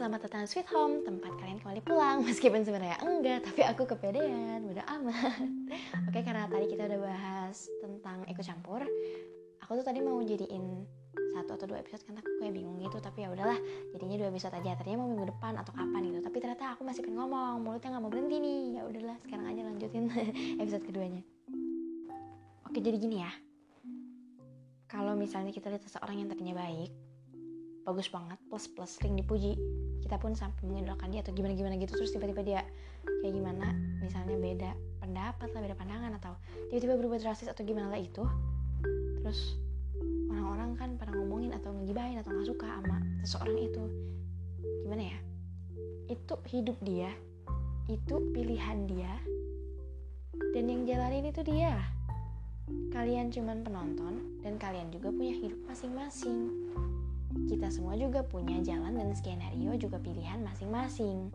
selamat datang Sweet Home, tempat kalian kembali pulang. Meskipun sebenarnya enggak, tapi aku kepedean, udah amat. Oke, karena tadi kita udah bahas tentang ikut campur Aku tuh tadi mau jadiin satu atau dua episode kan aku kayak bingung gitu tapi ya udahlah jadinya dua episode aja. Ternyata mau minggu depan atau kapan gitu tapi ternyata aku masih pengen ngomong mulutnya nggak mau berhenti nih. Ya udahlah sekarang aja lanjutin episode keduanya. Oke jadi gini ya. Kalau misalnya kita lihat seseorang yang tadinya baik bagus banget plus plus sering dipuji kita pun sampai mengidolakan dia atau gimana gimana gitu terus tiba-tiba dia kayak gimana misalnya beda pendapat lah beda pandangan atau tiba-tiba berubah drastis atau gimana lah itu. Terus orang-orang kan pada ngomongin atau ngegibahin atau nggak suka sama seseorang itu. Gimana ya? Itu hidup dia itu pilihan dia dan yang jalanin itu dia. Kalian cuman penonton dan kalian juga punya hidup masing-masing kita semua juga punya jalan dan skenario juga pilihan masing-masing.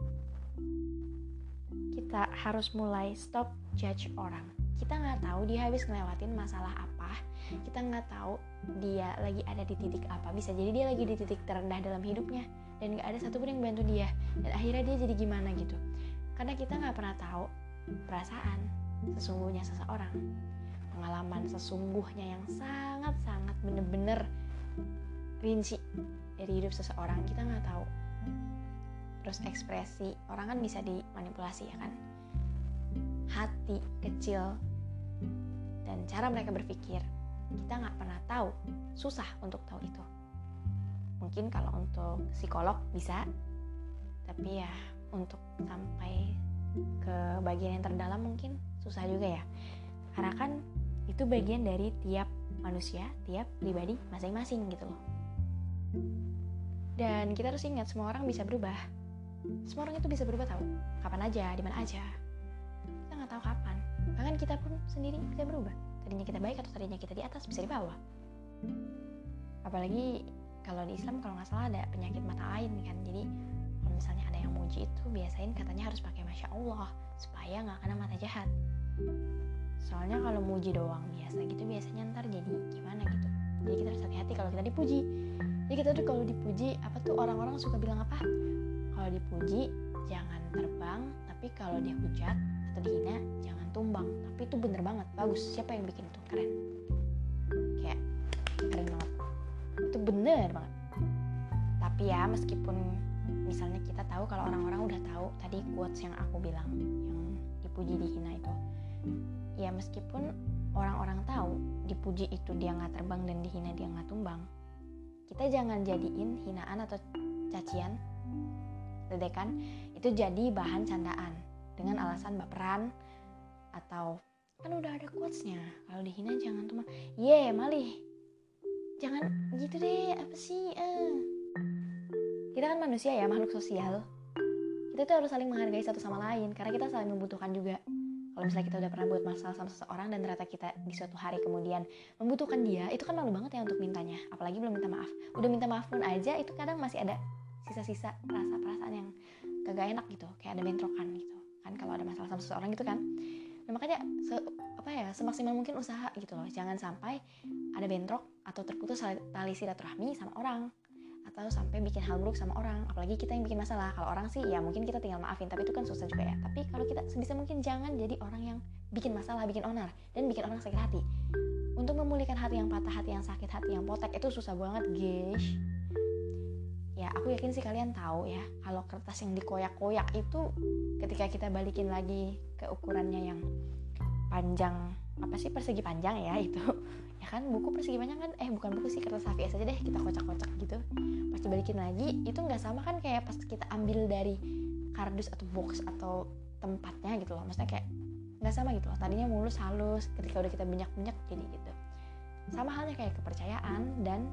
Kita harus mulai stop judge orang. Kita nggak tahu dia habis ngelewatin masalah apa. Kita nggak tahu dia lagi ada di titik apa. Bisa jadi dia lagi di titik terendah dalam hidupnya dan nggak ada satupun yang bantu dia. Dan akhirnya dia jadi gimana gitu. Karena kita nggak pernah tahu perasaan sesungguhnya seseorang. Pengalaman sesungguhnya yang sangat-sangat bener-bener rinci dari hidup seseorang kita nggak tahu. Terus ekspresi orang kan bisa dimanipulasi ya kan? Hati kecil dan cara mereka berpikir kita nggak pernah tahu. Susah untuk tahu itu. Mungkin kalau untuk psikolog bisa tapi ya untuk sampai ke bagian yang terdalam mungkin susah juga ya. Karena kan itu bagian dari tiap manusia tiap pribadi masing-masing gitu loh dan kita harus ingat semua orang bisa berubah. Semua orang itu bisa berubah tahu. Kapan aja, di mana aja. Kita nggak tahu kapan. Bahkan kita pun sendiri bisa berubah. Tadinya kita baik atau tadinya kita di atas bisa di bawah. Apalagi kalau di Islam kalau nggak salah ada penyakit mata lain kan. Jadi kalau misalnya ada yang muji itu biasain katanya harus pakai masya Allah supaya nggak kena mata jahat. Soalnya kalau muji doang biasa gitu biasanya ntar jadi gimana gitu. Jadi kita harus hati-hati kalau kita dipuji. Jadi kita tuh kalau dipuji apa tuh orang-orang suka bilang apa? Kalau dipuji jangan terbang tapi kalau dihujat atau dihina jangan tumbang. Tapi itu bener banget bagus. Siapa yang bikin itu? Keren. Kayak keren banget. Itu bener banget. Tapi ya meskipun misalnya kita tahu kalau orang-orang udah tahu tadi quotes yang aku bilang yang dipuji dihina itu ya meskipun orang-orang tahu dipuji itu dia nggak terbang dan dihina dia nggak tumbang. Kita jangan jadiin hinaan atau cacian. Ledekan itu jadi bahan candaan dengan alasan baperan atau kan udah ada quotesnya. Kalau dihina jangan tuh ye yeah, malih. Jangan gitu deh apa sih uh. kita kan manusia ya makhluk sosial. Kita tuh harus saling menghargai satu sama lain karena kita saling membutuhkan juga kalau misalnya kita udah pernah buat masalah sama seseorang dan ternyata kita di suatu hari kemudian membutuhkan dia itu kan malu banget ya untuk mintanya. Apalagi belum minta maaf. Udah minta maaf pun aja itu kadang masih ada sisa-sisa rasa perasaan yang kagak enak gitu. Kayak ada bentrokan gitu. Kan kalau ada masalah sama seseorang gitu kan. Nah makanya se apa ya semaksimal mungkin usaha gitu loh. Jangan sampai ada bentrok atau terputus tali silaturahmi sama orang atau sampai bikin hal buruk sama orang apalagi kita yang bikin masalah. Kalau orang sih ya mungkin kita tinggal maafin tapi itu kan susah juga ya. Tapi kalau kita sebisa mungkin jangan jadi orang yang bikin masalah bikin onar dan bikin orang sakit hati. Untuk memulihkan hati yang patah hati yang sakit hati yang potek itu susah banget guys ya aku yakin sih kalian tahu ya kalau kertas yang dikoyak-koyak itu ketika kita balikin lagi ke ukurannya yang panjang apa sih persegi panjang ya itu ya kan buku persegi panjang kan? Eh bukan buku sih kertas HVS aja deh kita kocak-kocak gitu. Pas dibalikin lagi itu nggak sama kan kayak pas kita ambil dari kardus atau box atau tempatnya gitu loh. Maksudnya kayak nggak sama gitu loh. Tadinya mulus halus ketika udah kita banyak-banyak jadi gitu. Sama halnya kayak kepercayaan dan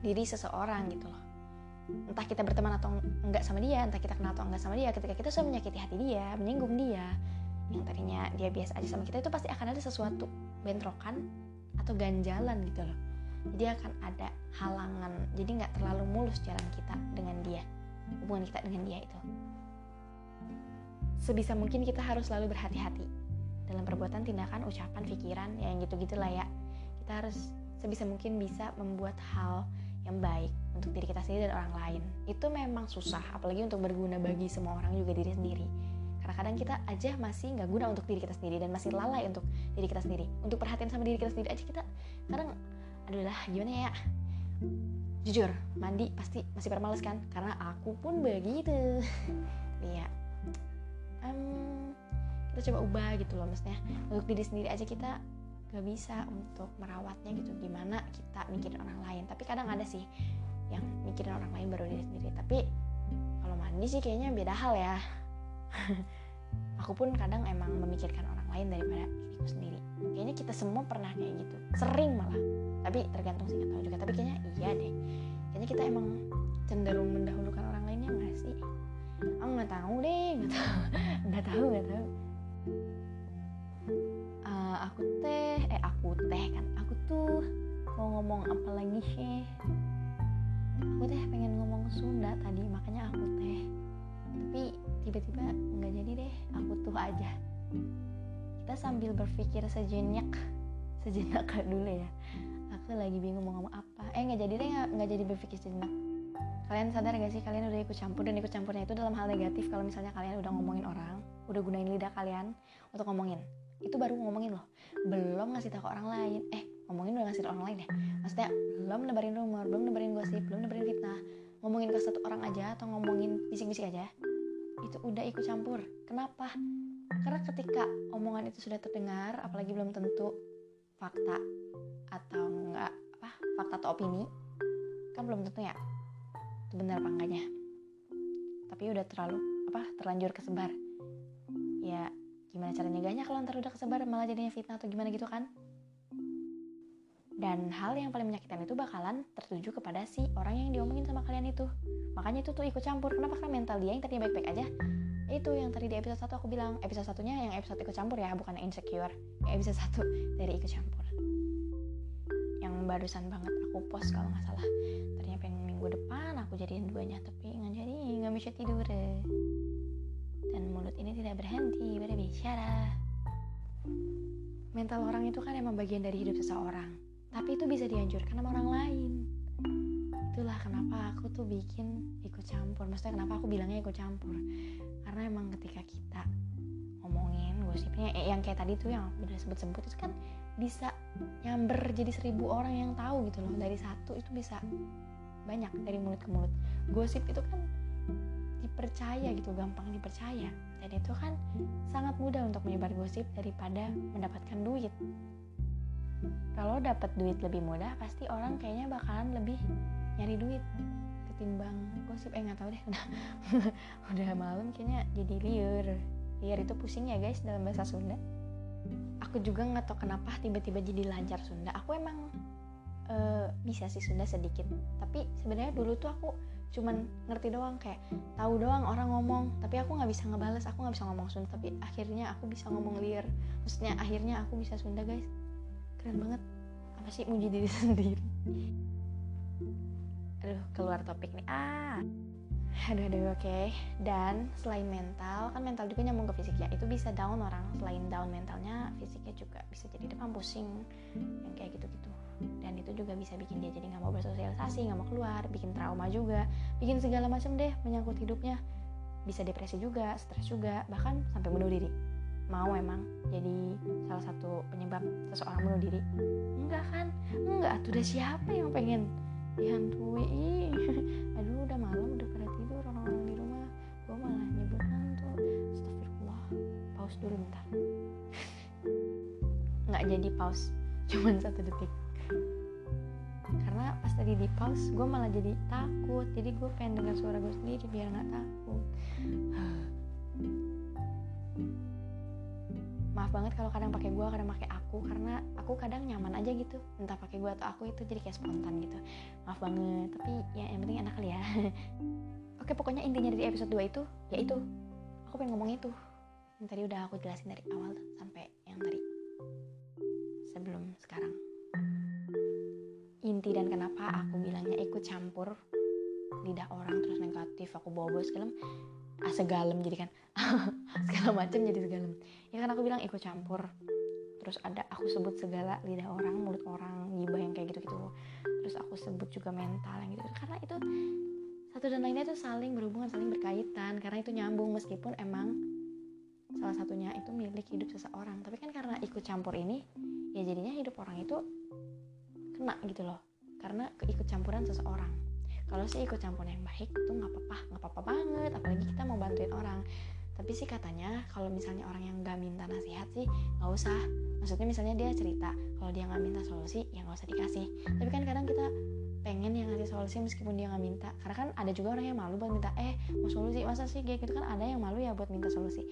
diri seseorang gitu loh. Entah kita berteman atau enggak sama dia entah kita kenal atau enggak sama dia ketika kita sudah menyakiti hati dia menyinggung dia yang tadinya dia biasa aja sama kita itu pasti akan ada sesuatu bentrokan atau ganjalan gitu loh. Jadi akan ada halangan. Jadi nggak terlalu mulus jalan kita dengan dia. Hubungan kita dengan dia itu. Sebisa mungkin kita harus selalu berhati-hati dalam perbuatan tindakan ucapan pikiran ya yang gitu gitulah ya. Kita harus sebisa mungkin bisa membuat hal yang baik untuk diri kita sendiri dan orang lain. Itu memang susah apalagi untuk berguna bagi semua orang juga diri sendiri karena kadang kita aja masih nggak guna untuk diri kita sendiri dan masih lalai untuk diri kita sendiri. Untuk perhatian sama diri kita sendiri aja kita kadang adalah gimana ya? Jujur mandi pasti masih permales kan? Karena aku pun begitu. Iya. Um, kita coba ubah gitu loh maksudnya. Untuk diri sendiri aja kita gak bisa untuk merawatnya gitu. Gimana kita mikirin orang lain? Tapi kadang ada sih yang mikirin orang lain baru diri sendiri. Tapi kalau mandi sih kayaknya beda hal ya aku pun kadang emang memikirkan orang lain daripada diriku sendiri. Kayaknya kita semua pernah kayak gitu. Sering malah. Tapi tergantung sih nggak tahu juga. Tapi kayaknya iya deh. Kayaknya kita emang cenderung mendahulukan orang lainnya nggak sih? Aku nggak tahu deh. Nggak tahu. Nggak tahu nggak tahu. Uh, aku teh eh aku teh kan. Aku tuh mau ngomong apa lagi sih? Aku teh pengen ngomong Sunda tadi. Makanya aku teh. Tapi tiba-tiba nggak jadi deh aku tuh aja. Kita sambil berpikir sejenak sejenak dulu ya. Aku lagi bingung mau ngomong apa. Eh nggak jadi deh nggak jadi berpikir sejenak. Kalian sadar gak sih kalian udah ikut campur dan ikut campurnya itu dalam hal negatif kalau misalnya kalian udah ngomongin orang udah gunain lidah kalian untuk ngomongin. Itu baru ngomongin loh. Belum ngasih tahu ke orang lain. Eh ngomongin udah ngasih tahu orang lain ya? Maksudnya belum nebarin rumor belum nebarin gosip belum nebarin fitnah. Ngomongin ke satu orang aja atau ngomongin bisik-bisik aja itu udah ikut campur. Kenapa? Karena ketika omongan itu sudah terdengar apalagi belum tentu fakta atau enggak apa fakta atau opini kan belum tentu ya itu benar apa enggaknya. Tapi udah terlalu apa terlanjur kesebar. Ya gimana cara nyegahnya kalau ntar udah kesebar malah jadinya fitnah atau gimana gitu kan dan hal yang paling menyakitkan itu bakalan tertuju kepada si orang yang diomongin sama kalian itu. Makanya itu tuh ikut campur. Kenapa? Karena mental dia yang tadinya baik-baik aja. Itu yang tadi di episode 1 aku bilang. Episode satunya yang episode ikut campur ya bukan insecure. Episode 1 dari ikut campur. Yang barusan banget aku post kalau nggak salah. Ternyata pengen minggu depan aku jadiin duanya tapi nggak jadi. Nggak bisa tidur. Dan mulut ini tidak berhenti berbicara. Mental orang itu kan emang bagian dari hidup seseorang tapi itu bisa dianjurkan sama orang lain. Itulah kenapa aku tuh bikin ikut campur. Maksudnya kenapa aku bilangnya ikut campur? Karena emang ketika kita ngomongin gosipnya eh, yang kayak tadi tuh yang aku udah sebut-sebut itu kan bisa nyamber jadi seribu orang yang tahu gitu loh. Dari satu itu bisa banyak dari mulut ke mulut. Gosip itu kan dipercaya gitu gampang dipercaya. Dan itu kan sangat mudah untuk menyebar gosip daripada mendapatkan duit kalau dapat duit lebih mudah pasti orang kayaknya bakalan lebih nyari duit ketimbang gosip. Eh nggak tahu deh udah udah malam kayaknya jadi liur. Liur itu pusing ya guys dalam bahasa Sunda. Aku juga nggak tahu kenapa tiba-tiba jadi lancar Sunda. Aku emang uh, bisa sih Sunda sedikit. Tapi sebenarnya dulu tuh aku cuman ngerti doang kayak tahu doang orang ngomong. Tapi aku nggak bisa ngebales aku nggak bisa ngomong Sunda. Tapi akhirnya aku bisa ngomong liar maksudnya akhirnya aku bisa Sunda guys keren banget. Apa sih muji diri sendiri? Aduh keluar topik nih. Ah. Aduh aduh oke. Okay. dan selain mental kan mental juga nyambung ke fisik ya. Itu bisa down orang. Selain down mentalnya fisiknya juga bisa jadi demam pusing yang kayak gitu-gitu. Dan itu juga bisa bikin dia jadi nggak mau bersosialisasi nggak mau keluar bikin trauma juga. Bikin segala macam deh menyangkut hidupnya. Bisa depresi juga stres juga bahkan sampai bunuh diri mau emang jadi salah satu penyebab seseorang bunuh diri? Enggak kan enggak tuh udah siapa yang pengen dihantui? Ih aduh udah malam udah pada tidur orang-orang di rumah. Gue malah nyebut hantu. Astagfirullah. Pause dulu bentar. Nggak jadi pause cuman satu detik. Karena pas tadi di pause gue malah jadi takut. Jadi gue pengen dengar suara gue sendiri biar nggak takut maaf banget kalau kadang pakai gue kadang pakai aku. Karena aku kadang nyaman aja gitu. Entah pakai gue atau aku itu jadi kayak spontan gitu. Maaf banget tapi ya yang penting enak kali ya. Oke pokoknya intinya dari episode 2 itu ya itu aku pengen ngomong itu. Yang tadi udah aku jelasin dari awal sampai yang tadi. Sebelum sekarang. Inti dan kenapa aku bilangnya ikut campur lidah orang terus negatif aku bawa bawa segala ah segalem jadi kan. Segala macam jadi segalem. Ya kan aku bilang ikut campur. Terus ada aku sebut segala lidah orang mulut orang gibah yang kayak gitu gitu terus aku sebut juga mental yang gitu karena itu satu dan lainnya itu saling berhubungan saling berkaitan. Karena itu nyambung meskipun emang salah satunya itu milik hidup seseorang. Tapi kan karena ikut campur ini ya jadinya hidup orang itu kena gitu loh. Karena keikut campuran seseorang kalau sih ikut campur yang baik itu nggak apa-apa nggak apa-apa banget apalagi kita mau bantuin orang. Tapi sih katanya kalau misalnya orang yang nggak minta nasihat sih nggak usah. Maksudnya misalnya dia cerita kalau dia nggak minta solusi ya nggak usah dikasih. Tapi kan kadang kita pengen yang ngasih solusi meskipun dia nggak minta. Karena kan ada juga orang yang malu buat minta eh mau solusi? Masa sih kayak gitu? Kan ada yang malu ya buat minta solusi.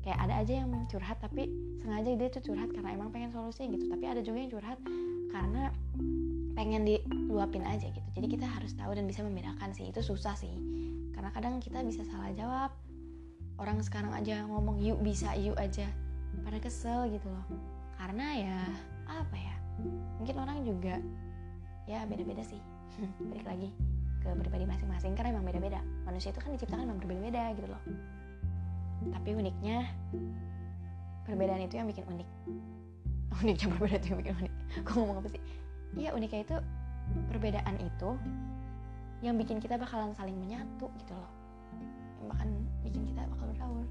Kayak ada aja yang curhat tapi sengaja dia tuh curhat karena emang pengen solusi gitu. Tapi ada juga yang curhat karena pengen diluapin aja gitu. Jadi kita harus tahu dan bisa membedakan sih. Itu susah sih. Karena kadang kita bisa salah jawab. Orang sekarang aja ngomong yuk bisa yuk aja. Pada kesel gitu loh. Karena ya apa ya? Mungkin orang juga ya beda-beda sih. Balik lagi ke pribadi masing-masing. Karena emang beda-beda. Manusia itu kan diciptakan memang berbeda-beda gitu loh. Tapi uniknya perbedaan itu yang bikin unik. Uniknya perbedaan itu yang bikin unik. Aku ngomong apa sih iya uniknya itu perbedaan itu yang bikin kita bakalan saling menyatu gitu loh. Yang bahkan bikin kita bakal berbaur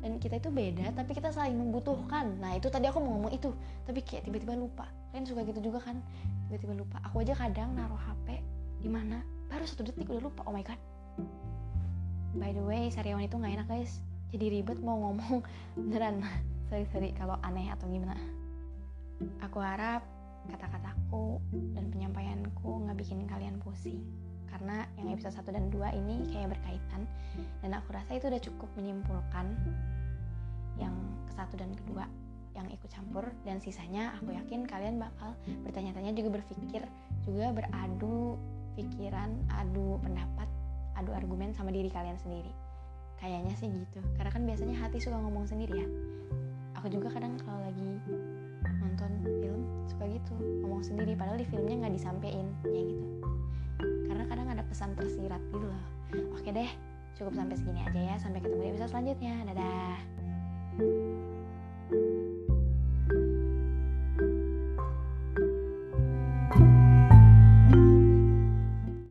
dan kita itu beda tapi kita saling membutuhkan. Nah itu tadi aku mau ngomong itu. Tapi kayak tiba-tiba lupa. Kalian suka gitu juga kan? Tiba-tiba lupa. Aku aja kadang naruh HP di mana baru satu detik udah lupa. Oh my god. By the way sariawan itu nggak enak guys. Jadi ribet mau ngomong. Beneran. Sorry sorry. Kalau aneh atau gimana. Aku harap kata-kataku dan penyampaianku nggak bikin kalian pusing. Karena yang episode 1 dan 2 ini kayak berkaitan. Dan aku rasa itu udah cukup menyimpulkan yang ke satu dan kedua yang ikut campur. Dan sisanya aku yakin kalian bakal bertanya-tanya juga berpikir juga beradu pikiran adu pendapat adu argumen sama diri kalian sendiri. Kayaknya sih gitu. Karena kan biasanya hati suka ngomong sendiri ya. Aku juga kadang kalau lagi nonton film suka gitu ngomong sendiri padahal di filmnya nggak disampein ya gitu. Karena kadang ada pesan tersirat gitu loh. Oke deh cukup sampai segini aja ya sampai ketemu di episode selanjutnya. Dadah.